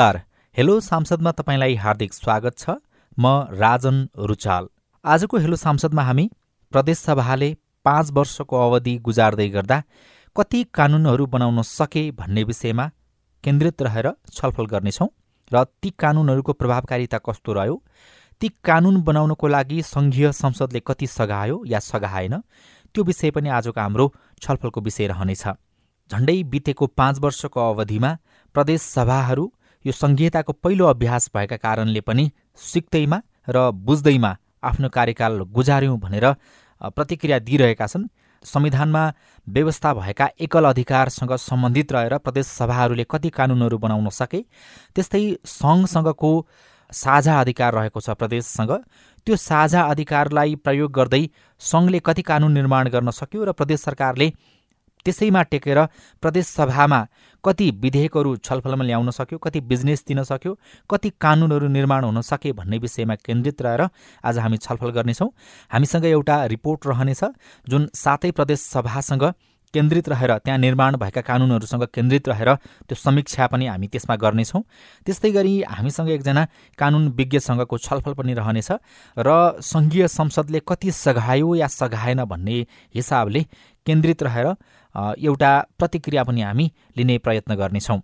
नमस्कार। हेलो सांसदमा तपाईँलाई हार्दिक स्वागत छ। म राजन रुचाल। आजको हेलो सांसदमा हामी प्रदेशसभाले पाँच वर्षको अवधि गुजार्दै गर्दा कति कानुनहरू बनाउन सके भन्ने विषयमा केन्द्रित रहेर छलफल गर्नेछौँ र ती कानुनहरूको प्रभावकारिता कस्तो रह्यो ती कानुन बनाउनको लागि सङ्घीय संसदले कति सघायो या सघाएन त्यो विषय पनि आजको हाम्रो छलफलको विषय रहनेछ। झण्डै बितेको पाँच वर्षको अवधिमा प्रदेश सभाहरू यो सङ्घीयताको पहिलो अभ्यास भएका कारणले पनि सिक्दैमा र बुझ्दैमा आफ्नो कार्यकाल गुजार्यौँ भनेर प्रतिक्रिया दिइरहेका छन्। संविधानमा व्यवस्था भएका एकल अधिकारसँग सम्बन्धित रहेर प्रदेश सभाहरूले कति कानुनहरू बनाउन सके त्यस्तै सङ्घसँगको साझा अधिकार रहेको छ प्रदेशसँग। त्यो साझा अधिकारलाई प्रयोग गर्दै सङ्घले कति कानुन निर्माण गर्न सक्यो र प्रदेश सरकारले त्यसैमा टेकेर प्रदेशसभामा कति विधेयकहरू छलफलमा ल्याउन सक्यो कति बिजनेस दिन सक्यो कति कानुनहरू निर्माण हुन सके भन्ने विषयमा केन्द्रित रहेर आज हामी छलफल गर्नेछौँ। हामीसँग एउटा रिपोर्ट रहनेछ जुन सातै प्रदेश सभासँग केन्द्रित रहेर त्यहाँ निर्माण भएका कानुनहरूसँग केन्द्रित रहेर त्यो समीक्षा पनि हामी त्यसमा गर्नेछौँ। त्यस्तै गरी हामीसँग एकजना कानुन विज्ञसँगको छलफल पनि रहनेछ र सङ्घीय संसदले कति सघायो या सघाएन भन्ने हिसाबले केन्द्रित रहेर एउटा प्रतिक्रिया पनि हामी लिने प्रयत्न गर्नेछौँ।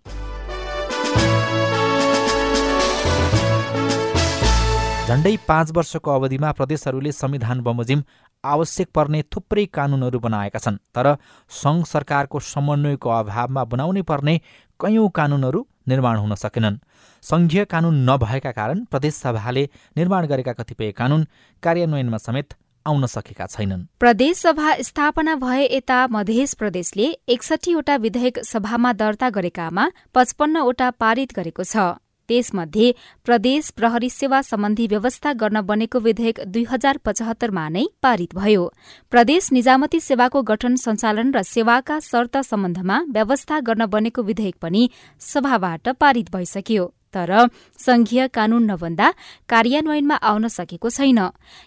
झण्डै पाँच वर्षको अवधिमा प्रदेशहरूले संविधान बमोजिम आवश्यक पर्ने थुप्रै कानुनहरू बनाएका छन् तर सङ्घ सरकारको समन्वयको अभावमा बनाउनै पर्ने कैयौँ कानुनहरू निर्माण हुन सकेनन्। सङ्घीय कानुन नभएका कारण प्रदेशसभाले निर्माण गरेका कतिपय कानुन कार्यान्वयनमा समेत आउन सकेका छैनन्। प्रदेशसभा स्थापना भए यता मध्य प्रदेशले एकसठीवटा विधेयक सभामा दर्ता गरेकामा पचपन्नवटा पारित गरेको छ। त्यसमध्ये प्रदेश प्रहरी सेवा सम्बन्धी व्यवस्था गर्न बनेको विधेयक दुई हजार पचहत्तरमा नै पारित भयो। प्रदेश निजामती सेवाको गठन सञ्चालन र सेवाका शर्त सम्बन्धमा व्यवस्था गर्न बनेको विधेयक पनि सभाबाट पारित भइसक्यो। तर संघीय कानून नभन्दा कार्यान्वयनमा आउन सकेको छैन।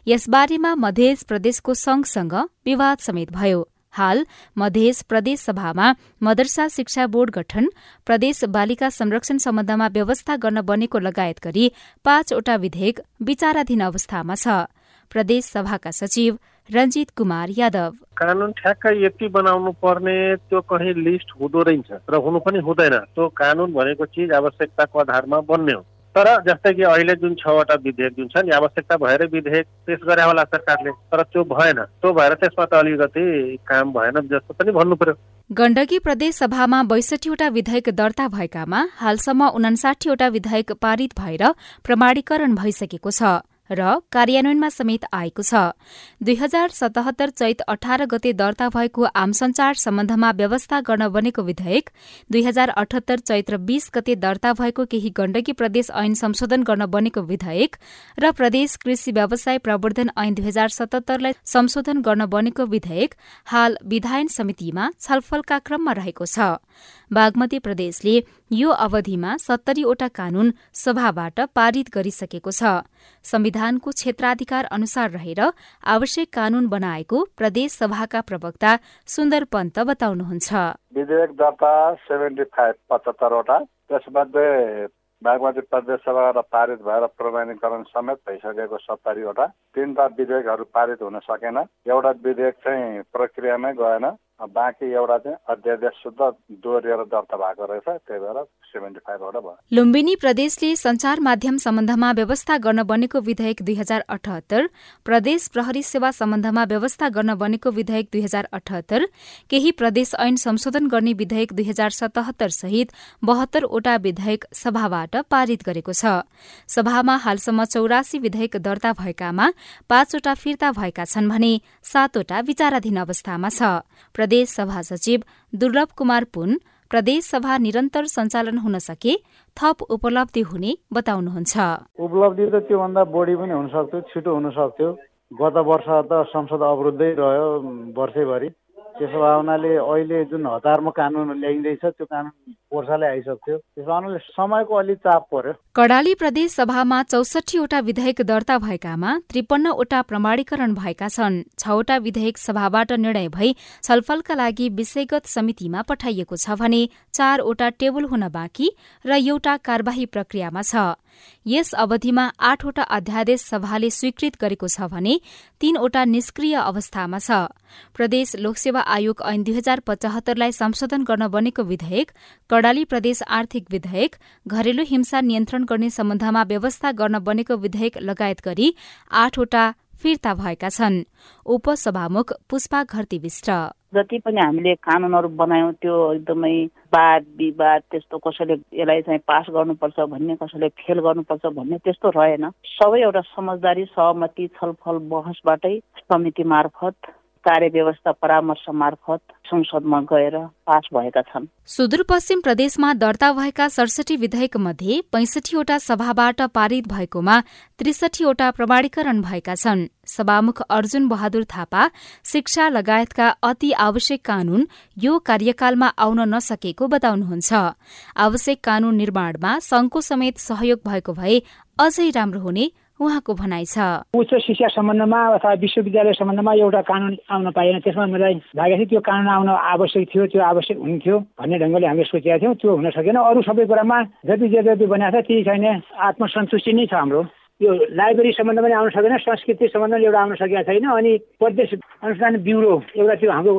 यसबारेमा मध्य प्रदेशको संघसँग विवाद समेत भयो। हाल मध्य प्रदेश सभामा मदरसा शिक्षा बोर्ड गठन प्रदेश बालिका संरक्षण सम्बन्धमा व्यवस्था गर्न बनेको लगायत गरी पाँचवटा विधेयक विचाराधीन अवस्थामा छ। प्रदेश सभाका सचिव रञ्जित कुमार यादव। कानुन ठ्याक्कै यति बनाउनु पर्ने त्यो कहीँ लिस्ट हुँदो रहेछ र हुनु पनि हुँदैन। त्यो कानुन भनेको चिज आवश्यकताको आधारमा बन्ने हो। तर जस्तै कि अहिले जुन छवटा विधेयक जुन छ नि आवश्यकता भएर विधेयक पेस गरे होला सरकारले तर त्यो भएन। त्यो भएर त्यसमा त अलिकति काम भएन जस्तो पनि भन्नु पर्यो। गण्डकी प्रदेश सभामा बैसठीवटा विधेयक दर्ता भएकामा हालसम्म उनासाठीवटा विधेयक पारित भएर प्रमाणीकरण भइसकेको छ। र कार्यान्वयनमा समेत आएको छ। दुई हजार सतहत्तर चैत अठार गते दर्ता भएको आम संचार सम्बन्धमा व्यवस्था गर्न बनेको विधेयक दुई हजार अठहत्तर चैत्र बीस गते दर्ता भएको केही गण्डकी प्रदेश ऐन संशोधन गर्न बनेको विधेयक र प्रदेश कृषि व्यवसाय प्रवर्धन ऐन दुई हजार सतहत्तरलाई संशोधन गर्न बनेको विधेयक हाल विधायन समितिमा छलफलका क्रममा रहेको छ। बागमती प्रदेशले यो अवधिमा सत्तरीवटा कानून सभाबाट पारित गरिसकेको छ। संविधानको क्षेत्राधिकार अनुसार रहेर आवश्यक कानून बनाएको प्रदेश सभाका प्रवक्ता सुन्दर पन्त बताउनुहुन्छ। विधेयक दर्ता सेभेन्टी फाइभ पचहत्तरवटा त्यसमध्ये बागमती प्रदेश सभाबाट पारित भएर प्रमाणीकरण समेत भइसकेको सत्तरीवटा तिनवटा विधेयकहरू पारित हुन सकेन। एउटा विधेयक चाहिँ प्रक्रियामै गएन। बाँकी एउटा चाहिँ अध्यादेश शुद्ध दोहोरिएर दर्ता भएको रहेछ त्यही भएर सेभेन्टी फाइभवटा भयो। लुम्बिनी प्रदेशले संचार माध्यम सम्बन्धमा व्यवस्था गर्न बनेको विधेयक दुई हजार अठहत्तर प्रदेश प्रहरी सेवा सम्बन्धमा व्यवस्था गर्न बनेको विधेयक दुई हजार अठहत्तर केही प्रदेश ऐन संशोधन गर्ने विधेयक दुई हजार सतहत्तर सहित बहत्तरवटा विधेयक सभाबाट पारित गरेको छ। सभामा हालसम्म चौरासी विधेयक दर्ता भएकामा पाँचवटा फिर्ता भएका छन् भने सातवटा विचाराधीन अवस्थामा छ। प्रदेश सभा सचिव दुर्लभ कुमार पुन प्रदेश सभा निरन्तर सञ्चालन हुन सके थप उपलब्धि हुने बताउनुहुन्छ। उपलब्धि त त्योभन्दा बढी पनि हुन सक्थ्यो छिटो हुन सक्थ्यो गत वर्ष त संसद अवरुद्धै रह्यो वर्षैभरि। त्यसो भए हुनाले अहिले जुन हतारमा कानुन ल्याइँदैछ त्यो कानुन वर्षाले आइसक्थ्यो। त्यसमा हुनाले समयको अलिक चाप पर्यो। कडाली प्रदेश सभामा चौसठीवटा विधेयक दर्ता भएकामा त्रिपन्नवटा प्रमाणीकरण भएका छन्। छवटा विधेयक सभाबाट निर्णय भई छलफलका लागि विषयगत समितिमा पठाइएको छ भने चारवटा टेबल हुन बाँकी र एउटा कार्यवाही प्रक्रियामा छ। यस अवधिमा आठवटा अध्यादेश सभाले स्वीकृत गरेको छ भने तीनवटा निष्क्रिय अवस्थामा छ। प्रदेश लोकसेवा आयोग ऐन दुई हजार पचहत्तरलाई संशोधन गर्न बनेको विधेयक कर्णाली प्रदेश आर्थिक विधेयक घरेलु हिंसा नियन्त्रण गर्ने सम्बन्धमा व्यवस्था गर्न बनेको विधेयक लगायत गरी आठवटा फिर्ता भएका छन्। उपसभामुख पुष्पा घरती विष्ट जति पनि हामीले कानुनहरू बनायौँ त्यो एकदमै वाद विवाद त्यस्तो कसैले यसलाई चाहिँ पास गर्नुपर्छ भन्ने कसैले फेल गर्नुपर्छ भन्ने त्यस्तो रहेन। सबै एउटा समझदारी सहमति छलफल बहसबाटै समिति मार्फत कार्यव्यवस्था परामर्श मार्फत संसदमा गएर पास भएका छन्। सुदूरपश्चिम प्रदेशमा दर्ता भएका सडसठी विधेयक मध्ये पैंसठीवटा सभाबाट पारित भएकोमा त्रिसठीवटा प्रमाणीकरण भएका छन्। सभामुख अर्जुन बहादुर थापा शिक्षा लगायतका अति आवश्यक कानून यो कार्यकालमा आउन नसकेको बताउनुहुन्छ। आवश्यक कानून निर्माणमा संघको समेत सहयोग भएको भए अझै राम्रो हुने उहाँको भनाइ छ। उच्च शिक्षा सम्बन्धमा अथवा विश्वविद्यालय सम्बन्धमा एउटा कानुन आउन पाएन। त्यसमा मलाई लागेको थियो त्यो कानुन आउन आवश्यक थियो त्यो आवश्यक हुन्थ्यो भन्ने ढङ्गले हामीले सोचेका थियौँ। त्यो हुन सकेन। अरू सबै कुरामा जति जे जति बनाएको छ त्यही छैन। आत्मसन्तुष्टि नै छ हाम्रो। यो लाइब्रेरी सम्बन्ध पनि आउन सकेन संस्कृति सम्बन्ध एउटा आउन सकेका छैन। अनि प्रदेश अनुसन्धान ब्युरो एउटा त्यो हाम्रो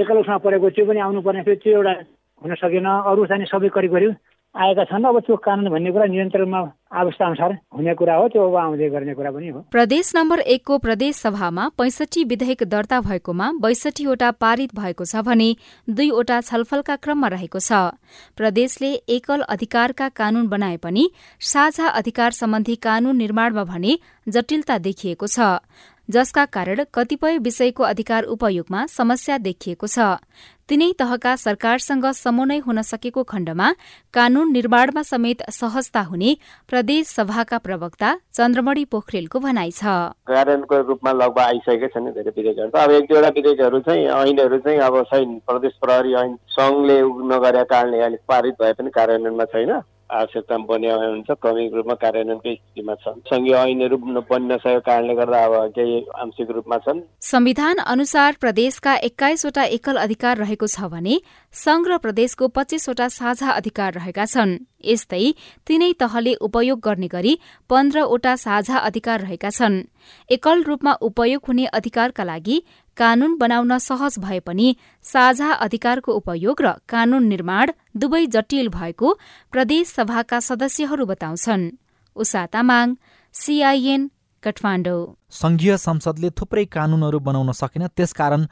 एकल उसमा परेको त्यो पनि आउनुपर्ने थियो। त्यो एउटा हुन सकेन। अरू चाहिँ सबै करिब करिब आएका छन्। अब त्यो कानुन भन्ने कुरा नियन्त्रणमा अवस्था अनुसार हुने कुरा हो त्यो अब आउँदै गर्ने कुरा पनि हो। प्रदेश नम्बर एकको प्रदेश सभामा पैंसठी विधेयक दर्ता भएकोमा बैसठीवटा पारित भएको छ भने दुईवटा छलफलका क्रममा रहेको छ। प्रदेशले एकल अधिकारका कानून बनाए पनि साझा अधिकार सम्बन्धी कानून निर्माणमा भने जटिलता देखिएको छ जसका कारण कतिपय विषयको अधिकार उपयोगमा समस्या देखिएको छ। तिनै तहका सरकारसँग समन्वय हुन सकेको खण्डमा कानून निर्माणमा समेत सहजता हुने प्रदेश सभाका प्रवक्ता चन्द्रमणि पोखरेलको भनाइ छ। कार्यान्वयनको रूपमा लगभग आइसकेकै छन् धेरै विधेयकहरू अब एक दुईवटा विधेयकहरू चाहिँ ऐनहरू चाहिँ अब छैन। प्रदेश प्रहरी ऐन सङ्घले नगरेका कारणले अलिक पारित भए पनि कार्यान्वयनमा छैन। आवश्यकता बन्या हुन्छ क्रमिक रूपमा कार्यान्वयनकै स्थितिमा छन्। सङ्घीय ऐनहरू बन्न नसकेको कारणले गर्दा अब केही आंशिक रूपमा छन्। संविधान अनुसार प्रदेशका एक्काइसवटा एकल अधिकार रहेको छ भने संघ र प्रदेशको पच्चीसवटा साझा अधिकार रहेका छन्। यस्तै तीनै तहले उपयोग गर्ने गरी पन्ध्रवटा साझा अधिकार रहेका छन्। एकल रूपमा उपयोग हुने अधिकारका लागि कानून बनाउन सहज भए पनि साझा अधिकारको उपयोग र कानून निर्माण दुवै जटिल भएको प्रदेश सभाका सदस्यहरू बताउँछन्। उषा तामाङ सीआईएन काठमाडौँ। संघीय संसदले थुप्रै कानूनहरू बनाउन सकेन त्यसकारण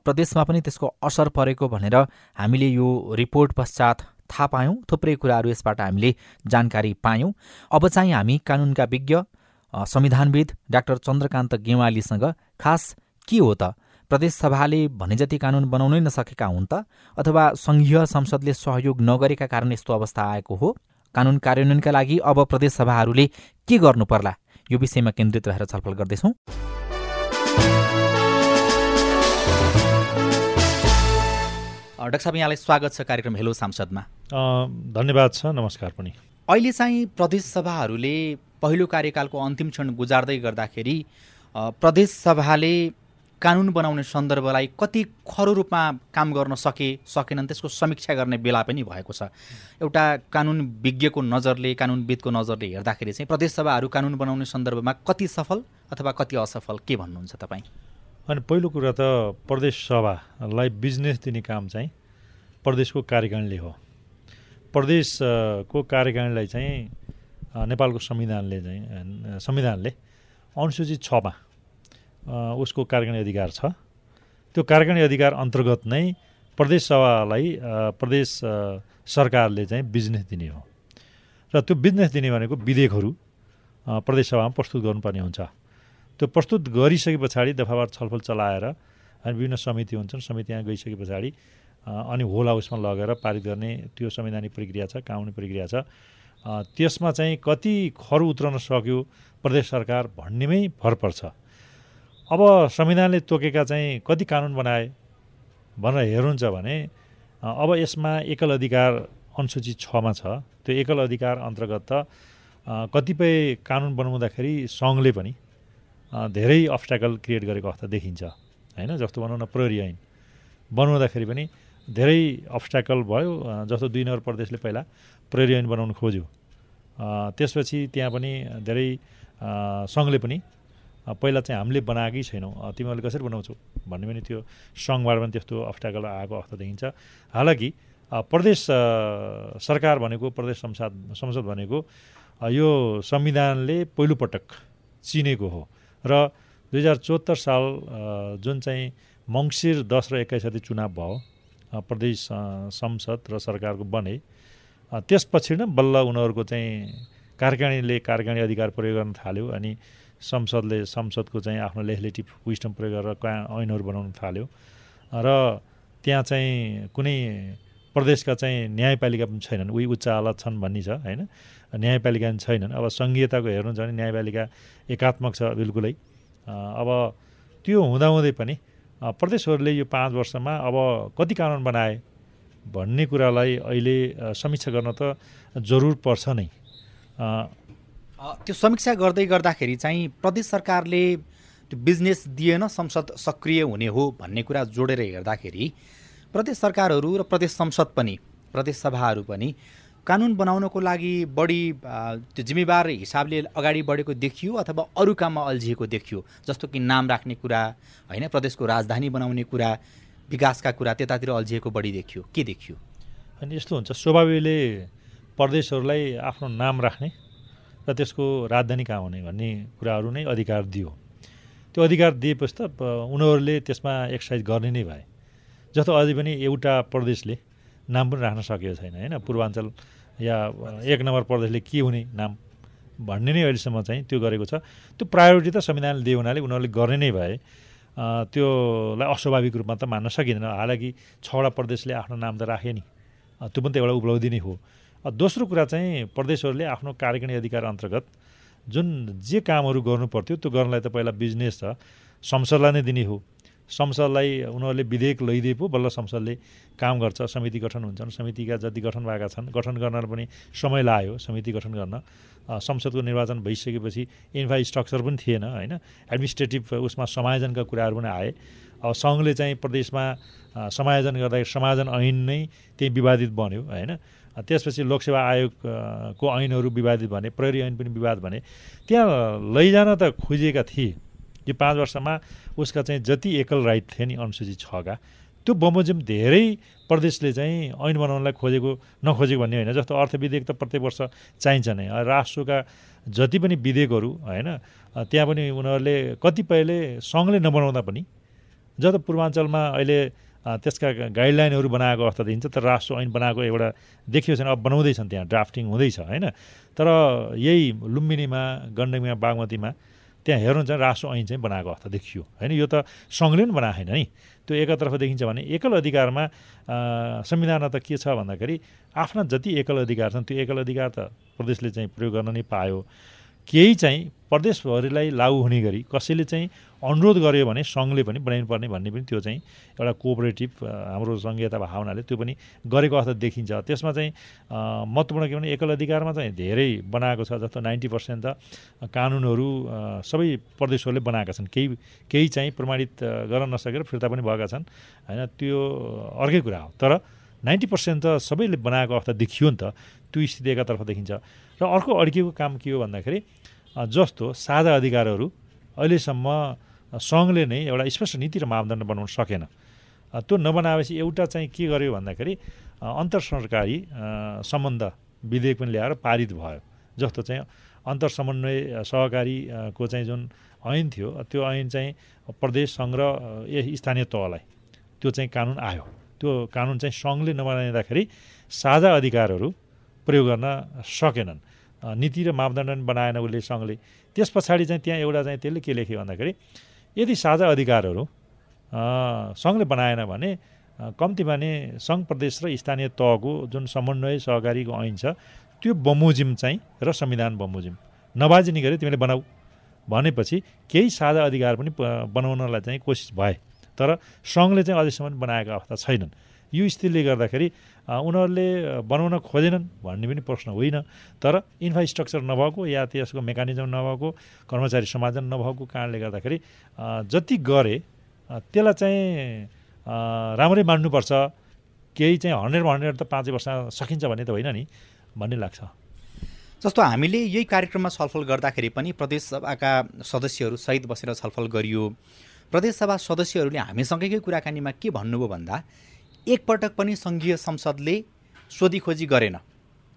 प्रदेशमा पनि त्यसको असर परेको भनेर हामीले यो रिपोर्ट पश्चात थाहा पायौँ। थुप्रै कुराहरू यसबाट हामीले जानकारी पायौँ। अब चाहिँ हामी कानुनका विज्ञ संविधानविद डाक्टर चन्द्रकान्त गेवालीसँग खास के हो त? प्रदेशसभाले भने जति कानुन बनाउनै नसकेका हुन् त? अथवा सङ्घीय संसदले सहयोग नगरेका कारण यस्तो अवस्था आएको हो? कानुन कार्यान्वयनका लागि अब प्रदेशसभाहरूले के गर्नु पर्ला? यो विषयमा केन्द्रित रहेर छलफल गर्दैछौँ। डाक्टर साहब यहाँलाई स्वागत छ कार्यक्रम हेलो सांसदमा। धन्यवाद छ नमस्कार पनि। अहिले चाहिँ प्रदेशसभाहरूले पहिलो कार्यकालको अन्तिम क्षण गुजार्दै गर्दाखेरि प्रदेशसभाले कानुन बनाउने सन्दर्भलाई कति खरो रूपमा काम गर्न सके सकेनन् त्यसको समीक्षा गर्ने बेला पनि भएको छ। एउटा कानुन विज्ञको नजरले कानुनविदको नजरले हेर्दाखेरि चाहिँ प्रदेशसभाहरू कानुन बनाउने सन्दर्भमा कति सफल अथवा कति असफल के भन्नुहुन्छ तपाईँ? अनि पहिलो कुरा त प्रदेश सभालाई बिजनेस दिने काम चाहिँ प्रदेशको कार्यकारिणीले हो। प्रदेशको कार्यकारिणीलाई चाहिँ नेपालको संविधानले चाहिँ संविधानले अनुसूचित छमा उसको कार्यकारिणी अधिकार छ। त्यो कार्यकारिणी अधिकार अन्तर्गत नै प्रदेश सभालाई प्रदेश सरकारले चाहिँ बिजनेस दिने हो। र त्यो बिजनेस दिने भनेको विधेयकहरू प्रदेश सभामा प्रस्तुत गर्नुपर्ने हुन्छ। त्यो प्रस्तुत गरिसके पछाडि दफावार छलफल चलाएर अनि विभिन्न समिति हुन्छन् समिति यहाँ गइसके पछाडि अनि होल हाउसमा लगेर पारित गर्ने त्यो संवैधानिक प्रक्रिया छ कानुनी प्रक्रिया छ। त्यसमा चाहिँ कति खर उत्रन सक्यो प्रदेश सरकार भन्नेमै भर पर्छ। अब संविधानले तोकेका चाहिँ कति कानुन बनाए भनेर हेर्नुहुन्छ भने अब यसमा एकल अधिकार अनुसूची छमा छ। त्यो एकल अधिकार अन्तर्गत त कतिपय कानुन बनाउँदाखेरि सङ्घले पनि धेरै अब्सट्याकल क्रिएट गरेको अवस्था देखिन्छ होइन? जस्तो भनौँ न प्रहरी ऐन। बनाउँदाखेरि पनि धेरै अब्सट्याकल भयो जस्तो दुई नम्बर प्रदेशले पहिला प्रहरी ऐन बनाउनु खोज्यो। त्यसपछि त्यहाँ पनि धेरै सङ्घले पनि पहिला चाहिँ हामीले बनाएकै छैनौँ। तिमीहरूले कसरी बनाउँछौ भन्ने पनि त्यो सङ्घबाट पनि त्यस्तो अब्सट्याकल आएको अवस्था देखिन्छ। हालाकि प्रदेश सरकार भनेको प्रदेश संसद संसद भनेको यो संविधानले पहिलोपटक चिनेको हो। र दुई हजार चौहत्तर साल जुन चाहिँ मङ्सिर दस र एक्काइस गते चुनाव भयो प्रदेश संसद र सरकारको बने त्यसपछि नै बल्ल उनीहरूको चाहिँ कार्यकारिणीले कार्यकारिणी अधिकार प्रयोग गर्न थाल्यो अनि संसदले संसदको चाहिँ आफ्नो लेजिस्लेटिभ विस्टम प्रयोग गरेर ऐनहरू बनाउन थाल्यो। र त्यहाँ चाहिँ कुनै प्रदेशका चाहिँ न्यायपालिका पनि छैनन्। उही उच्च अदालत छन् भन्ने छ होइन? न्यायपालिका पनि छैनन्। अब सङ्घीयताको हेर्नुहुन्छ भने न्यायपालिका एकात्मक छ बिल्कुलै। अब त्यो हुँदाहुँदै पनि प्रदेशहरूले यो पाँच वर्षमा अब कति कानुन बनाए भन्ने कुरालाई अहिले समीक्षा गर्न त जरुर पर्छ नै। त्यो समीक्षा गर्दै गर्दाखेरि चाहिँ प्रदेश सरकारले त्यो बिजनेस दिएन संसद सक्रिय हुने हो भन्ने कुरा जोडेर हेर्दाखेरि प्रदेश सरकारहरू र प्रदेश संसद पनि प्रदेश सभाहरू पनि कानुन बनाउनको लागि बढी त्यो जिम्मेवार हिसाबले अगाडि बढेको देखियो अथवा अरू काममा अल्झिएको देखियो जस्तो कि नाम राख्ने कुरा होइन प्रदेशको राजधानी बनाउने कुरा विकासका कुरा त्यतातिर अल्झिएको बढी देखियो। के देखियो? अनि यस्तो हुन्छ स्वाभाविकले प्रदेशहरूलाई आफ्नो नाम राख्ने र त्यसको राजधानी कहाँ हुने भन्ने कुराहरू नै अधिकार दियो। त्यो अधिकार दिएपछि त उनीहरूले त्यसमा एक्सर्साइज गर्ने नै भए। जस्तो अझै पनि एउटा प्रदेशले नाम पनि राख्न सकेको छैन होइन? पूर्वाञ्चल या एक नम्बर प्रदेशले के हुने नाम भन्ने नै अहिलेसम्म चाहिँ त्यो गरेको छ। त्यो प्रायोरिटी त संविधानले दिए हुनाले उनीहरूले गर्ने नै भए त्योलाई अस्वाभाविक रूपमा त मान्न सकिँदैन। हालाकि छवटा प्रदेशले आफ्नो नाम त राखे नि। त्यो पनि त एउटा उपलब्धि नै हो। दोस्रो कुरा चाहिँ प्रदेशहरूले आफ्नो कार्यकारिणी अधिकार अन्तर्गत जुन जे कामहरू गर्नु पर्थ्यो त्यो गर्नलाई त पहिला बिजनेस छ। संसदलाई नै दिने हो। संसदलाई उनीहरूले विधेयक लैदिए पो बल्ल संसदले काम गर्छ समिति गठन हुन्छन् समितिका जति गठन भएका छन् गठन गर्न पनि समय लाग्यो समिति गठन गर्न। संसदको निर्वाचन भइसकेपछि इन्फ्रास्ट्रक्चर पनि थिएन होइन? एडमिनिस्ट्रेटिभ उसमा समायोजनका कुराहरू पनि आए। अब सङ्घले चाहिँ प्रदेशमा समायोजन गर्दाखेरि समायोजन ऐन नै त्यही विवादित बन्यो होइन? त्यसपछि लोकसेवा आयोगको ऐनहरू विवादित भने प्रहरी ऐन पनि विवाद भने त्यहाँ लैजान त खोजिएका थिए। यो पाँच वर्षमा उसका चाहिँ जति एकल राइट थिए नि अनुसूचित छका त्यो बमोजिम धेरै प्रदेशले चाहिँ ऐन बनाउनलाई खोजेको नखोजेको भन्ने होइन। जस्तो अर्थ विधेयक त प्रत्येक वर्ष चाहिन्छ नै। राष्ट्रका जति पनि विधेयकहरू होइन त्यहाँ पनि उनीहरूले कतिपयले सङ्घले नबनाउँदा पनि जस्तो पूर्वाञ्चलमा अहिले त्यसका गाइडलाइनहरू बनाएको अवस्था देखिन्छ तर राष्ट्र ऐन बनाएको एउटा देखियो छैन अब बनाउँदैछन् त्यहाँ ड्राफ्टिङ हुँदैछ होइन? तर यही लुम्बिनीमा गण्डकीमा बागमतीमा त्यहाँ हेर्नुहुन्छ राष्ट्र ऐन चाहिँ बनाएको अवस्था देखियो होइन? यो त सङ्घले पनि बनाएको छैन नि। त्यो एकतर्फ देखिन्छ भने एकल अधिकारमा संविधानमा त के छ भन्दाखेरि आफ्ना जति एकल अधिकार छन् त्यो एकल अधिकार त प्रदेशले चाहिँ प्रयोग गर्न नै पायो। केही चाहिँ प्रदेशभरिलाई लागु हुने गरी कसैले चाहिँ अनुरोध गर्यो भने सङ्घले पनि बनाइनु पर्ने भन्ने पनि त्यो चाहिँ एउटा कोअपरेटिभ हाम्रो सङ्घीयता भावनाले त्यो पनि गरेको अवस्था देखिन्छ। त्यसमा चाहिँ महत्त्वपूर्ण के भने एकल अधिकारमा चाहिँ धेरै बनाएको छ जस्तो नाइन्टी पर्सेन्ट त कानुनहरू सबै प्रदेशहरूले बनाएका छन्। केही केही चाहिँ प्रमाणित गर्न नसकेर फिर्ता पनि भएका छन्। होइन त्यो अर्कै कुरा हो। तर नाइन्टी पर्सेन्ट त सबैले बनाएको अवस्था देखियो नि त त्यो स्थिति एकातर्फ देखिन्छ। र अर्को अड्किएको काम के हो भन्दाखेरि जस्तो साझा अधिकारहरू अहिलेसम्म सङ्घले नै एउटा स्पष्ट नीति र मापदण्ड बनाउन सकेन। त्यो नबनाएपछि एउटा चाहिँ के गर्यो भन्दाखेरि अन्तर सरकारी सम्बन्ध विधेयक पनि ल्याएर पारित भयो। जस्तो चाहिँ अन्तर समन्वय सहकारीको चाहिँ जुन ऐन थियो त्यो ऐन चाहिँ प्रदेश सङ्घ र स्थानीय तहलाई त्यो चाहिँ कानुन आयो। त्यो कानुन चाहिँ सङ्घले नबनाइँदाखेरि साझा अधिकारहरू प्रयोग गर्न सकेनन्। नीति र मापदण्ड बनाएन उसले सङ्घले। त्यस पछाडि चाहिँ त्यहाँ एउटा चाहिँ त्यसले के लेख्यो भन्दाखेरि यदि साझा अधिकारहरू सङ्घले बनाएन भने कम्तीमा नै सङ्घ प्रदेश र स्थानीय तहको जुन समन्वय सहकारीको ऐन छ त्यो बमोजिम चाहिँ र संविधान बमोजिम। नबाजिने गरी तिमीले बनाऊ। भनेपछि केही साझा अधिकार पनि बनाउनलाई चाहिँ कोसिस भए। तर सङ्घले चाहिँ अझैसम्म बनाएको अवस्था छैनन्। यो स्थितिले गर्दाखेरि उनीहरूले बनाउन खोजेनन् भन्ने पनि प्रश्न होइन। तर इन्फ्रास्ट्रक्चर नभएको या त्यसको मेकानिजम नभएको कर्मचारी समाजन नभएको कारणले गर्दाखेरि जति गरे त्यसलाई चाहिँ राम्रै मान्नुपर्छ। केही चाहिँ हन्ड्रेड हन्ड्रेड त पाँच वर्ष सकिन्छ भन्ने त होइन नि भन्ने लाग्छ। जस्तो हामीले यही कार्यक्रममा छलफल गर्दाखेरि पनि प्रदेशसभाका सदस्यहरू सहित बसेर छलफल गरियो। प्रदेशसभा सदस्यहरूले हामीसँगैकै कुराकानीमा के भन्नुभयो भन्दा एकपटक पनि सङ्घीय संसदले सोधीखोजी गरेन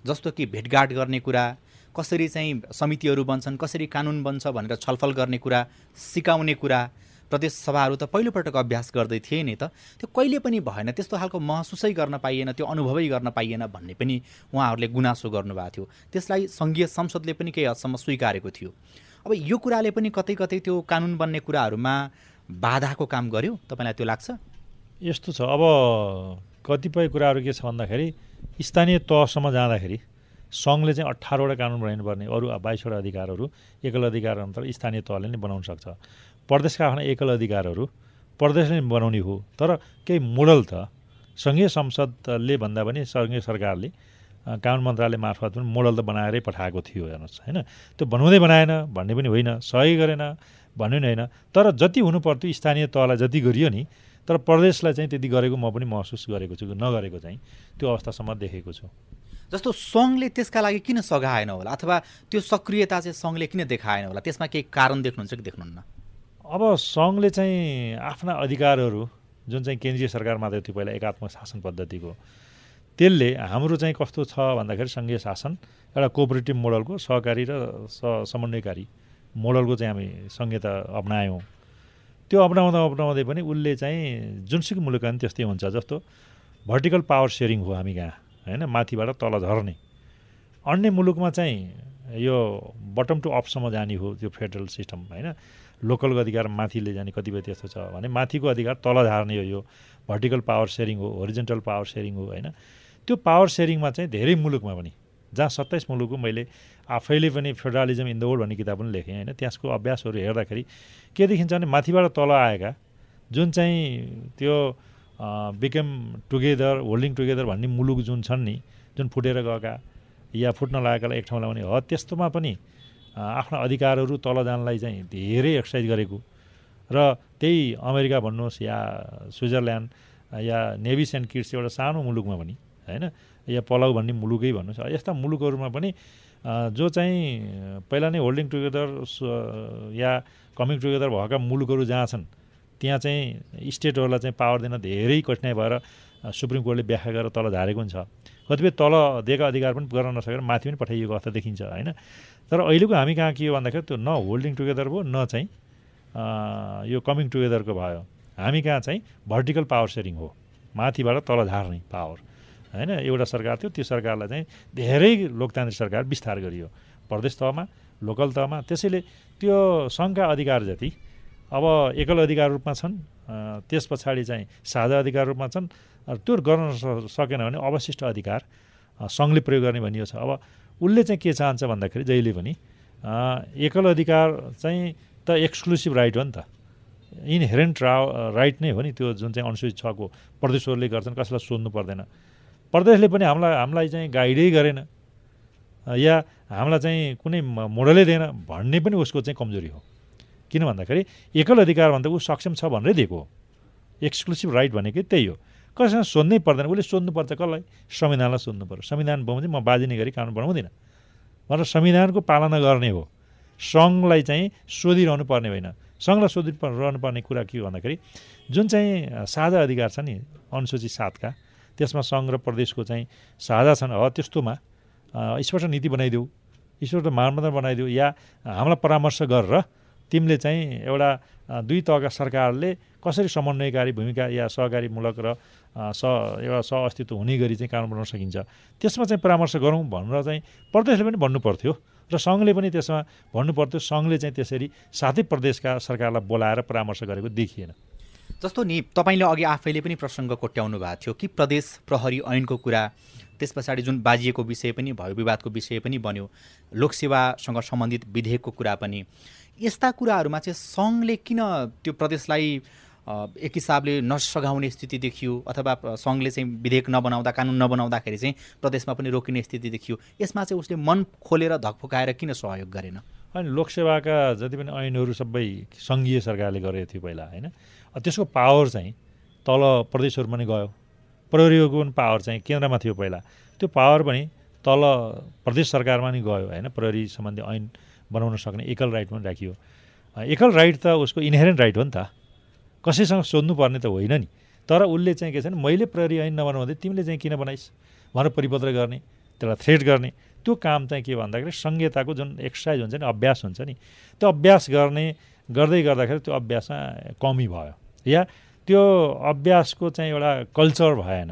जस्तो कि भेटघाट गर्ने कुरा कसरी चाहिँ समितिहरू बन्छन् कसरी कानुन बन्छ भनेर छलफल गर्ने कुरा सिकाउने कुरा प्रदेश सभाहरू त पहिलोपटक अभ्यास गर्दै थिए नि त। त्यो कहिले पनि भएन त्यस्तो खालको महसुसै गर्न पाइएन त्यो अनुभवै गर्न पाइएन भन्ने पनि उहाँहरूले गुनासो गर्नुभएको थियो। त्यसलाई सङ्घीय संसदले पनि केही हदसम्म स्वीकारेको थियो। अब यो कुराले पनि कतै कतै त्यो कानुन बन्ने कुराहरूमा बाधाको काम गर्यो? तपाईँलाई त्यो लाग्छ? यस्तो छ। अब कतिपय कुराहरू के छ भन्दाखेरि स्थानीय तहसम्म जाँदाखेरि सङ्घले चाहिँ अठारवटा कानुन बनाउनुपर्ने अरू बाइसवटा अधिकारहरू एकल अधिकार अन्तर स्थानीय तहले नै बनाउन सक्छ। प्रदेशका आफ्ना एकल अधिकारहरू प्रदेशले बनाउने हो। तर केही मोडल त सङ्घीय संसदले भन्दा पनि सङ्घीय सरकारले कानुन मन्त्रालय मार्फत पनि मोडल त बनाएरै पठाएको थियो हेर्नुहोस् होइन? त्यो बनाउँदै बनाएन भन्ने पनि होइन सही गरेन भन्ने पनि होइन। तर जति हुनु पर्थ्यो स्थानीय तहलाई जति गरियो नि तर प्रदेशलाई चाहिँ त्यति गरेको म पनि महसुस गरेको छु नगरेको चाहिँ त्यो अवस्थासम्म देखेको छु। जस्तो सङ्घले त्यसका लागि किन सघाएन होला? अथवा त्यो सक्रियता चाहिँ सङ्घले किन देखाएन होला? त्यसमा केही कारण देख्नुहुन्छ कि देख्नुहुन्न? अब सङ्घले चाहिँ आफ्ना अधिकारहरू जुन चाहिँ केन्द्रीय सरकार मात्रै थियो पहिला एकात्मक शासन पद्धतिको त्यसले हाम्रो चाहिँ कस्तो छ भन्दाखेरि सङ्घीय शासन एउटा कोअपरेटिभ मोडलको सहकारी र समन्वयकारी मोडलको चाहिँ हामी संहिता अप्नायौँ। त्यो अप्नाउँदा अप्नाउँदै पनि उसले चाहिँ जुनसुकै मुलुक पनि त्यस्तै हुन्छ जस्तो भर्टिकल पावर सेयरिङ हो हामी कहाँ होइन? माथिबाट तल झर्ने। अन्य मुलुकमा चाहिँ यो बटम टु अपसम्म जाने हो त्यो फेडरल सिस्टम होइन? लोकलको अधिकार माथिले जाने कतिपय त्यस्तो छ भने माथिको अधिकार तल झार्ने हो यो भर्टिकल पावर सेयरिङ हो होरिजेन्टल पावर सेयरिङ हो होइन? त्यो पावर सेयरिङमा चाहिँ धेरै मुलुकमा पनि जहाँ सत्ताइस मुलुकको मैले आफैले पनि फेडरलिजम इन द वर्ल्ड भन्ने किताब पनि लेखेँ होइन? त्यसको अभ्यासहरू हेर्दाखेरि के देखिन्छ भने माथिबाट तल आएका जुन चाहिँ त्यो बिकेम टुगेदर होल्डिङ टुगेदर भन्ने मुलुक जुन छन् नि जुन फुटेर गएका या फुट्न लागेकालाई एक ठाउँलाई भने ह त्यस्तोमा पनि आफ्ना अधिकारहरू तल जानलाई चाहिँ धेरै एक्सर्साइज गरेको। र त्यही अमेरिका भन्नुहोस् या स्विजरल्यान्ड या नेभी एन्ड किट्स एउटा सानो मुलुकमा पनि होइन? या पलाउ भन्ने मुलुकै भन्नुहोस् यस्ता मुलुकहरूमा पनि जो चाहिँ पहिला नै होल्डिङ टुगेदर या कमिङ टुगेदर भएका मुलुकहरू जहाँ छन् त्यहाँ चाहिँ स्टेटहरूलाई चाहिँ पावर दिन धेरै कठिनाइ भएर सुप्रिम कोर्टले व्याख्या गरेर तल झारेको पनि छ कतिपय तल दिएका अधिकार पनि गर्न नसकेर माथि पनि पठाइएको अवस्था देखिन्छ होइन? तर अहिलेको हामी कहाँ के हो भन्दाखेरि त्यो न होल्डिङ टुगेदर भयो न चाहिँ यो कमिङ टुगेदरको भयो। हामी कहाँ चाहिँ भर्टिकल पावर सेयरिङ हो। माथिबाट तल झार्ने पावर होइन एउटा सरकार थियो त्यो सरकारलाई चाहिँ धेरै लोकतान्त्रिक सरकार विस्तार गरियो। प्रदेश तहमा लोकल तहमा त्यसैले त्यो सङ्घका अधिकार जति अब एकल अधिकार रूपमा छन् त्यस पछाडि चाहिँ साझा अधिकार रूपमा छन् त्यो गर्न सकेन भने अवशिष्ट अधिकार सङ्घले प्रयोग गर्ने भनियो छ। अब उसले चाहिँ के चाहन्छ भन्दाखेरि जहिले पनि एकल अधिकार चाहिँ त एक्सक्लुसिभ राइट हो नि त। इनहेरेन्ट रा राइट नै हो नि त्यो जुन चाहिँ अनुसूचित छको प्रदेशहरूले गर्छन् कसैलाई सोध्नु पर्दैन। प्रदेशले पनि हामीलाई हामीलाई चाहिँ गाइडै गरेन। या हामीलाई चाहिँ कुनै मोडलै दिएन भन्ने पनि उसको चाहिँ कमजोरी हो। किन भन्दाखेरि एकल अधिकार भन्दा ऊ सक्षम छ भनेरै दिएको हो। एक्सक्लुसिभ राइट भनेकै त्यही हो। कसैसँग सोध्नै पर्दैन। उसले सोध्नुपर्छ कसलाई? संविधानलाई सोध्नु पऱ्यो संविधान बमोजिम म बाजिने गरी कानुन बनाउँदिनँ। भनेर संविधानको पालना गर्ने हो। सङ्घलाई चाहिँ सोधिरहनु पर्ने होइन। सङ्घलाई सोधिरहनु पर्ने कुरा के हो भन्दाखेरि जुन चाहिँ साझा अधिकार छ नि अनुसूचित सातका त्यसमा सङ्घ र प्रदेशको चाहिँ साझा छन्। हो त्यस्तोमा स्पष्ट नीति बनाइदेऊ स्पष्ट मानदण्ड बनाइदेऊ या हामीलाई परामर्श गरेर तिमीले चाहिँ एउटा दुई तहका सरकारले कसरी समन्वयकारी भूमिका या सहकारीमूलक र स एउटा सह अस्तित्व हुने गरी चाहिँ कानुन बनाउन सकिन्छ। त्यसमा चाहिँ परामर्श गरौँ भनेर चाहिँ प्रदेशले पनि भन्नु पर्थ्यो र सङ्घले पनि त्यसमा भन्नु पर्थ्यो सङ्घले चाहिँ त्यसरी साथै प्रदेशका सरकारलाई बोलाएर परामर्श गरेको देखिएन। जस्तो नि तपाईँले अघि आफैले पनि प्रसङ्ग कोट्याउनु भएको थियो कि प्रदेश प्रहरी ऐनको कुरा त्यस पछाडि जुन बाजिएको विषय पनि भयो विवादको विषय पनि बन्यो लोकसेवासँग सम्बन्धित विधेयकको कुरा पनि यस्ता कुराहरूमा चाहिँ सङ्घले किन त्यो प्रदेशलाई एक हिसाबले नसघाउने स्थिति देखियो अथवा सङ्घले चाहिँ विधेयक नबनाउँदा कानुन नबनाउँदाखेरि चाहिँ प्रदेशमा पनि रोकिने स्थिति देखियो यसमा चाहिँ उसले मन खोलेर धकफुकाएर किन सहयोग गरेन? होइन लोकसेवाका जति पनि ऐनहरू सबै सङ्घीय सरकारले गरेको थियो पहिला होइन? त्यसको पावर चाहिँ तल प्रदेशहरूमा पनि गयो। प्रहरीको पनि पावर चाहिँ केन्द्रमा थियो पहिला? त्यो पावर पनि तल प्रदेश सरकारमा नि गयो होइन? प्रहरी सम्बन्धी ऐन बनाउन सक्ने एकल राइट पनि राखियो। एकल राइट त उसको इन्हेरेन्ट राइट हो नि त। कसैसँग सोध्नुपर्ने त होइन नि। तर उसले चाहिँ के छ भने मैले प्रहरी ऐन नबनाउँदै तिमीले चाहिँ किन बनाइस्? भनेर परिपत्र गर्ने त्यसलाई थ्रेट गर्ने। त्यो काम चाहिँ के भन्दाखेरि संहिताको जुन एक्सर्साइज हुन्छ नि अभ्यास हुन्छ नि। त्यो अभ्यास गर्ने गर्दै गर्दाखेरि त्यो अभ्यासमा कमी भयो। या त्यो अभ्यासको चाहिँ एउटा कल्चर भएन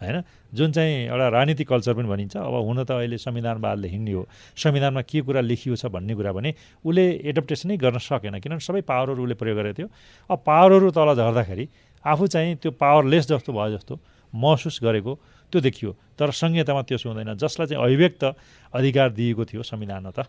होइन? जुन चाहिँ एउटा राजनीतिक कल्चर पनि भनिन्छ अब हुन त अहिले संविधानवादले हिँड्ने हो संविधानमा के कुरा लेखिएको छ भन्ने कुरा भने उसले एडप्टेसनै गर्न सकेन किनभने सबै पावरहरू उसले प्रयोग गरेको थियो। अब पावरहरू तल झर्दाखेरि आफू चाहिँ त्यो पावरलेस जस्तो भयो जस्तो महसुस गरेको त्यो देखियो। तर संहितामा त्यो हुँदैन। जसलाई चाहिँ अभिव्यक्त अधिकार दिएको थियो संविधानमा त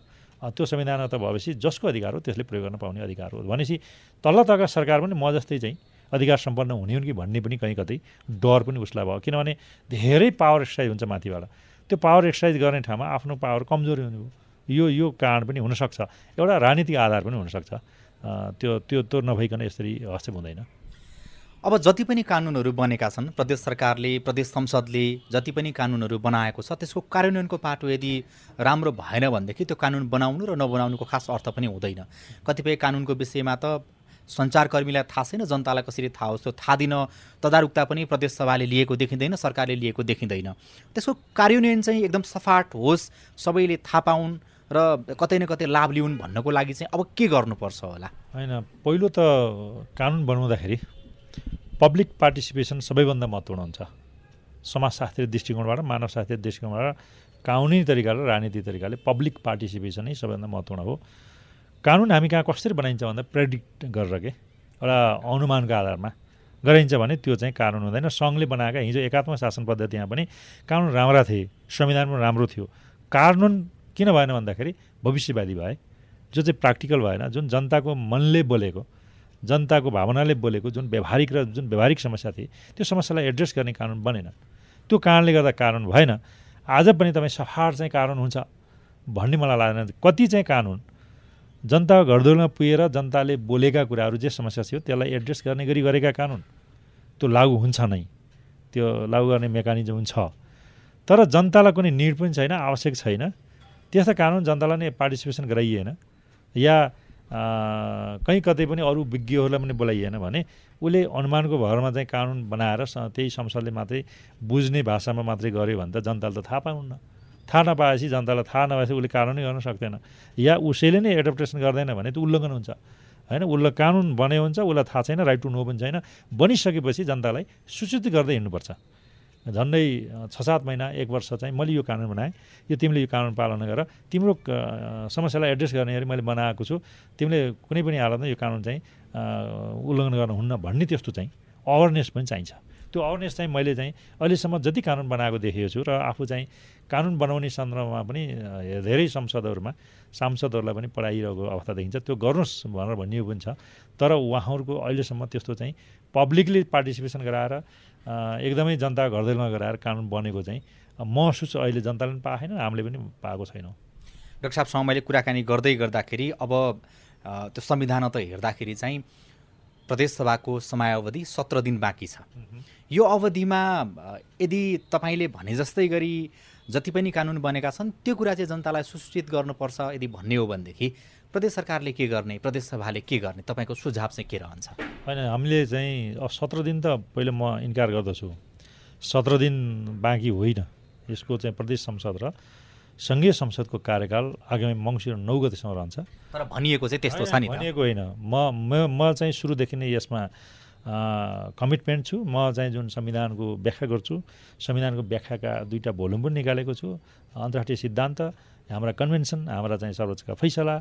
त्यो संविधानमा त भएपछि जसको अधिकार हो त्यसले प्रयोग गर्न पाउने अधिकार हो। भनेपछि तल्ल तलका सरकार पनि म जस्तै चाहिँ अधिकार सम्पन्न हुने हुन् कि भन्ने पनि कहीँ कतै डर पनि उसलाई भयो। किनभने धेरै पावर एक्सर्साइज हुन्छ माथिबाट। त्यो पावर एक्सर्साइज गर्ने ठाउँमा आफ्नो पावर कमजोरी हुने यो यो कारण पनि हुनसक्छ। एउटा राजनीतिक आधार पनि हुनसक्छ। त्यो त्यो त्यो नभइकन यसरी हस्तक्षेप हुँदैन। अब जति पनि कानुनहरू बनेका छन् प्रदेश सरकारले प्रदेश संसदले जति पनि कानुनहरू बनाएको छ त्यसको कार्यान्वयनको पाटो यदि राम्रो भएन भनेदेखि त्यो कानुन बनाउनु र नबनाउनुको खास अर्थ पनि हुँदैन। कतिपय कानुनको विषयमा त सञ्चारकर्मीलाई थाहा छैन जनतालाई कसरी थाहा होस् त्यो थाहा दिन तदारुकता पनि प्रदेश सभाले लिएको देखिँदैन सरकारले लिएको देखिँदैन। त्यसको कार्यान्वयन चाहिँ एकदम सफाट होस् सबैले थाहा पाउन् र कतै न कतै लाभ लिउन् भन्नको लागि चाहिँ अब के गर्नुपर्छ होला? होइन पहिलो त कानुन बनाउँदाखेरि पब्लिक पार्टिसिपेसन सबैभन्दा महत्त्वपूर्ण हुन्छ। समाजशास्त्रीय दृष्टिकोणबाट मानवशास्त्रीय दृष्टिकोणबाट कानुनी तरिकाले राजनीतिक तरिकाले पब्लिक पार्टिसिपेसन नै सबैभन्दा महत्त्वपूर्ण हो। कानुन हामी कहाँ कसरी बनाइन्छ भन्दा प्रेडिक्ट गरेर के? एउटा अनुमानको आधारमा गराइन्छ भने त्यो चाहिँ कानुन हुँदैन। सङ्घले बनाएका हिजो एकात्मक शासन पद्धतिमा पनि कानुन राम्रा थिए संविधान पनि राम्रो थियो। कानुन किन भएन भन्दाखेरि भविष्यवादी भए। जो चाहिँ प्र्याक्टिकल भएन जुन जनताको मनले बोलेको जनताको भावनाले बोलेको जुन व्यवहारिक र जुन व्यवहारिक समस्या थिए त्यो समस्यालाई एड्रेस गर्ने कानुन बनेन। त्यो कारणले गर्दा कानुन भएन। आज पनि तपाईँ सफार चाहिँ कानुन हुन्छ भन्ने मलाई लाग्दैन कति चाहिँ कानुन जनता घरदौलमा पुगेर जनताले बोलेका कुराहरू जे समस्या थियो त्यसलाई एड्रेस गर्ने गरी गरेका कानुन त्यो लागु हुन्छ नै। त्यो लागु गर्ने मेकानिजम छ। तर जनतालाई कुनै निड पनि छैन आवश्यक छैन। त्यस्ता कानुन जनतालाई नै पार्टिसिपेसन गराइएन। या कहीँ कतै पनि अरू विज्ञहरूलाई पनि बोलाइएन भने उसले अनुमानको भरमा चाहिँ कानुन बनाएर त्यही संसदले मात्रै बुझ्ने भाषामा मात्रै गर्यो भने त जनताले त थाहा पाउन्न। थाहा नपाएपछि जनतालाई थाहा नभएपछि उसले कानुनै गर्न सक्दैन। या उसैले नै एडप्टेसन गर्दैन भने त उल्लङ्घन हुन्छ। होइन उसलाई कानुन बन्यो हुन्छ उसलाई थाहा छैन राइट टु नो पनि छैन। बनिसकेपछि जनतालाई सूचित गर्दै हिँड्नुपर्छ। झन्डै छ सात महिना एक वर्ष चाहिँ मैले यो कानुन बनाएँ। यो तिमीले यो कानुन पालना गर। तिम्रो समस्यालाई एड्रेस गर्ने गरी मैले बनाएको छु। तिमीले कुनै पनि हालतमा यो कानुन चाहिँ उल्लङ्घन गर्नुहुन्न भन्ने त्यस्तो चाहिँ अवेरनेस पनि चाहिन्छ। त्यो अवेरनेस चाहिँ मैले चाहिँ अहिलेसम्म जति कानुन बनाएको देखेको छु र आफू चाहिँ कानुन बनाउने सन्दर्भमा पनि धेरै संसदहरूमा सांसदहरूलाई पनि पढाइरहेको अवस्था देखिन्छ। त्यो गर्नुहोस् भनेर भनिएको पनि छ। तर उहाँहरूको अहिलेसम्म त्यस्तो चाहिँ पब्लिकली पार्टिसिपेसन गराएर एकदमै जनता घरदैलमा गराएर कानुन बनेको चाहिँ महसुस अहिले जनताले पनि पाएन हामीले पनि पाएको छैनौँ। डाक्टर साहबसँग मैले कुराकानी गर्दै गर्दाखेरि अब त्यो संविधान त हेर्दाखेरि चाहिँ प्रदेशसभाको समयावधि सत्र दिन बाँकी छ। यो अवधिमा यदि तपाईँले भने जस्तै गरी जति पनि कानुन बनेका छन् त्यो कुरा चाहिँ जनतालाई सुसूचित गर्नुपर्छ यदि भन्ने हो भनेदेखि प्रदेश सरकारले के गर्ने? प्रदेश सभाले के गर्ने? तपाईँको सुझाव चाहिँ के रहन्छ? होइन हामीले चाहिँ सत्र दिन त पहिले म इन्कार गर्दछु। सत्र दिन बाँकी होइन। यसको चाहिँ प्रदेश संसद र सङ्घीय संसदको कार्यकाल आगामी मङ्सिर नौ गतिसम्म रहन्छ। तर भनिएको चाहिँ त्यस्तो छ नि भनिएको होइन। म म चाहिँ सुरुदेखि नै यसमा कमिटमेन्ट छु। म चाहिँ जुन संविधानको व्याख्या गर्छु संविधानको व्याख्याका दुईवटा भोल्युम पनि निकालेको छु। अन्तर्राष्ट्रिय सिद्धान्त हाम्रा कन्भेन्सन हाम्रा चाहिँ सर्वोच्चका फैसला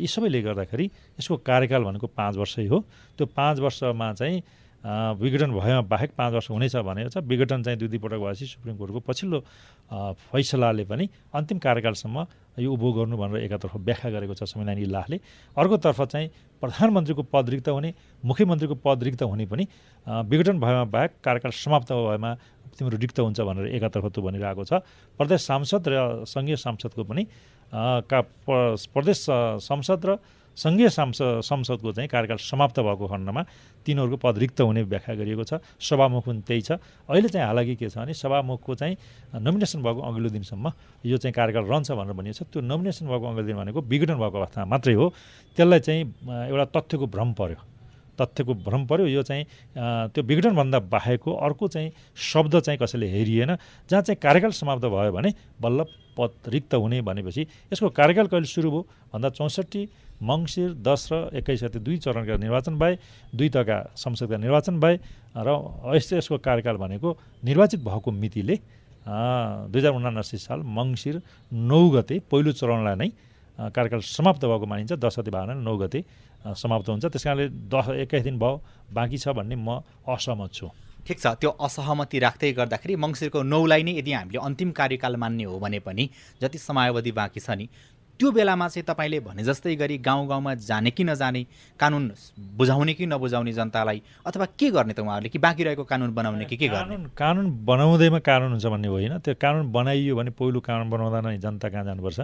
यी सबैले गर्दाखेरि यसको कार्यकाल भनेको पाँच वर्षै हो। त्यो पाँच वर्षमा चाहिँ विघटन भएमा बाहेक पाँच वर्ष हुनेछ भनेको छ विघटन चाहिँ दुई दुईपटक भएपछि सुप्रिम कोर्टको पछिल्लो फैसलाले पनि अन्तिम कार्यकालसम्म यो उभो गर्नु भनेर एकातर्फ व्याख्या गरेको छ संविधान इलाहले अर्कोतर्फ चाहिँ प्रधानमन्त्रीको पद रिक्त हुने मुख्यमन्त्रीको पद रिक्त हुने पनि विघटन भएमा बाहेक कार्यकाल समाप्त भएमा तिम्रो रिक्त हुन्छ भनेर एकातर्फ त्यो भनिरहेको छ। प्रदेश सांसद र सङ्घीय सांसदको पनि का प्रदेश संसद र सङ्घीय सांसद संसदको चाहिँ कार्यकाल समाप्त भएको खण्डमा तिनीहरूको पद रिक्त हुने व्याख्या गरिएको छ। सभामुख पनि त्यही छ। अहिले चाहिँ हालाकि के छ भने सभामुखको चाहिँ नोमिनेसन भएको अघिल्लो दिनसम्म यो चाहिँ कार्यकाल रहन्छ भनेर भनिएको छ। त्यो नोमिनेसन भएको अघिल्लो दिन भनेको विघटन भएको अवस्थामा मात्रै हो। त्यसलाई चाहिँ एउटा तथ्यको भ्रम पर्यो। तथ्यको भ्रम पर्यो। यो चाहिँ त्यो विघटनभन्दा बाहेकको अर्को चाहिँ शब्द चाहिँ कसैले हेरिएन। जहाँ चाहिँ कार्यकाल समाप्त भयो भने बल्ल पद रिक्त हुने भनेपछि यसको कार्यकाल कहिले सुरु भयो? भन्दा चौसठी मङ्सिर दस र एक्काइस गते दुई चरणका निर्वाचन भए दुई तका संसदका निर्वाचन भए र यस्तो यसको कार्यकाल भनेको निर्वाचित भएको मितिले दुई हजार उनासी साल मङ्सिर नौ गते पहिलो चरणलाई नै कार्यकाल समाप्त भएको मानिन्छ। दस गते भावना नौ गते समाप्त हुन्छ। त्यस कारणले दस एक्काइस दिन भयो। बाँकी छ भन्ने म असहमत छु। ठिक छ त्यो असहमति राख्दै गर्दाखेरि मङ्सिरको नौलाई नै यदि हामीले अन्तिम कार्यकाल मान्ने हो भने पनि जति समयावधि बाँकी छ नि त्यो बेलामा चाहिँ तपाईँले भने जस्तै गरी गाउँ गाउँमा जाने कि नजाने कानुन बुझाउने कि नबुझाउने जनतालाई अथवा के गर्ने त उहाँहरूले? कि बाँकी रहेको कानुन बनाउने कि के गर्ने? कानुन बनाउँदैमा कानुन हुन्छ भन्ने होइन। त्यो कानुन बनाइयो भने पहिलो कानुन बनाउँदा नै जनता कहाँ जानुपर्छ?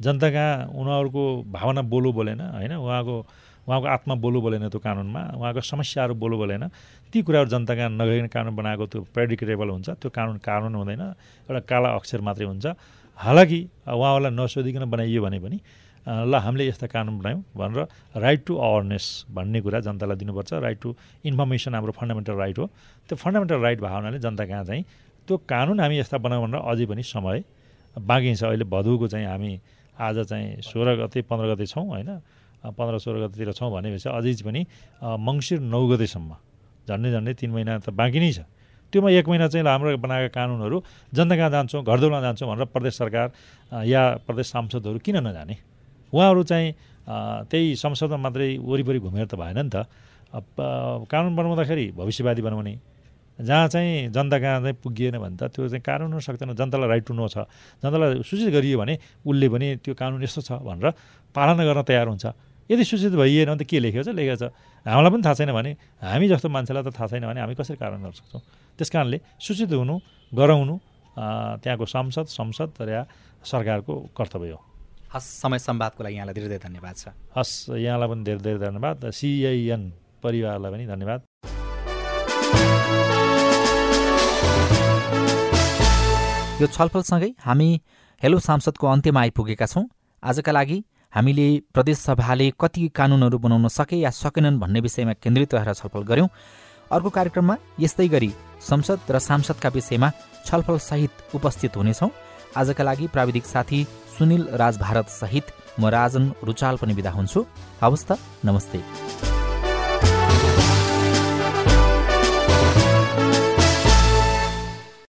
जनता कहाँ उनीहरूको भावना बोलो बोलेन होइन? उहाँको उहाँको आत्मा बोलो बोलेन त्यो कानुनमा उहाँको समस्याहरू बोलो बोलेन। ती कुराहरू जनता कहाँ नगइकन कानुन बनाएको त्यो प्रेडिकेटेबल हुन्छ त्यो कानुन कानुन हुँदैन एउटा काला अक्षर मात्रै हुन्छ। हालाकि उहाँहरूलाई नसोधिकन बनाइयो भने पनि ल हामीले यस्ता कानुन बनायौँ भनेर राइट टु अवेरनेस भन्ने कुरा जनतालाई दिनुपर्छ। राइट टु इन्फर्मेसन हाम्रो फन्डामेन्टल राइट हो। त्यो फन्डामेन्टल राइट भएको हुनाले जनता कहाँ चाहिँ त्यो कानुन हामी यस्ता बनाउँ भनेर अझै पनि समय बाँकी छ। अहिले भदौको चाहिँ हामी आज चाहिँ सोह्र गते पन्ध्र गते छौँ होइन? पन्ध्र सोह्र गतेतिर छौँ भनेपछि अझै पनि मङ्सिर नौ गतेसम्म झन्डै झन्डै तिन महिना त बाँकी नै छ। त्योमा एक महिना चाहिँ हाम्रो बनाएका कानुनहरू जनता कहाँ जान्छौँ घरदौला जान्छौँ भनेर प्रदेश सरकार या प्रदेश सांसदहरू किन नजाने? उहाँहरू चाहिँ त्यही संसदमा मात्रै वरिपरि घुमेर त भएन नि त। कानुन बनाउँदाखेरि भविष्यवादी बनाउने। जहाँ चाहिँ जनता कहाँ चाहिँ पुगिएन भने त त्यो चाहिँ कानुन हुन सक्दैन। जनतालाई राइट टु नो छ। जनतालाई सूचित गरियो भने उसले पनि त्यो कानुन यस्तो छ भनेर पालना गर्न तयार हुन्छ। यदि सूचित भइएन भने त के लेखेको छ लेखेको छ। हामीलाई पनि थाहा छैन भने हामी जस्तो मान्छेलाई त थाहा छैन भने हामी कसरी कारण गर्न सक्छौँ? त्यस कारणले सूचित हुनु गराउनु त्यहाँको संसद संसद र सरकारको कर्तव्य हो। हस् समय सम्वादको लागि यहाँलाई धेरै धेरै धन्यवाद छ हस् यहाँलाई पनि धेरै धेरै धन्यवाद। सिआइएन परिवारलाई पनि धन्यवाद। यो छलफलसँगै हामी हेलो सांसदको अन्त्यमा आइपुगेका छौँ। आजका लागि हामीले प्रदेशसभाले कति कानुनहरू बनाउन सके या सकेनन् भन्ने विषयमा केन्द्रित रहेर छलफल गऱ्यौँ। अर्को कार्यक्रममा यस्तै गरी संसद र सांसदका विषयमा छलफलसहित उपस्थित हुनेछौँ। आजका लागि प्राविधिक साथी सुनिल राज भारत सहित म राजन रुचाल पनि विदा हुन्छु। हवस् त नमस्ते।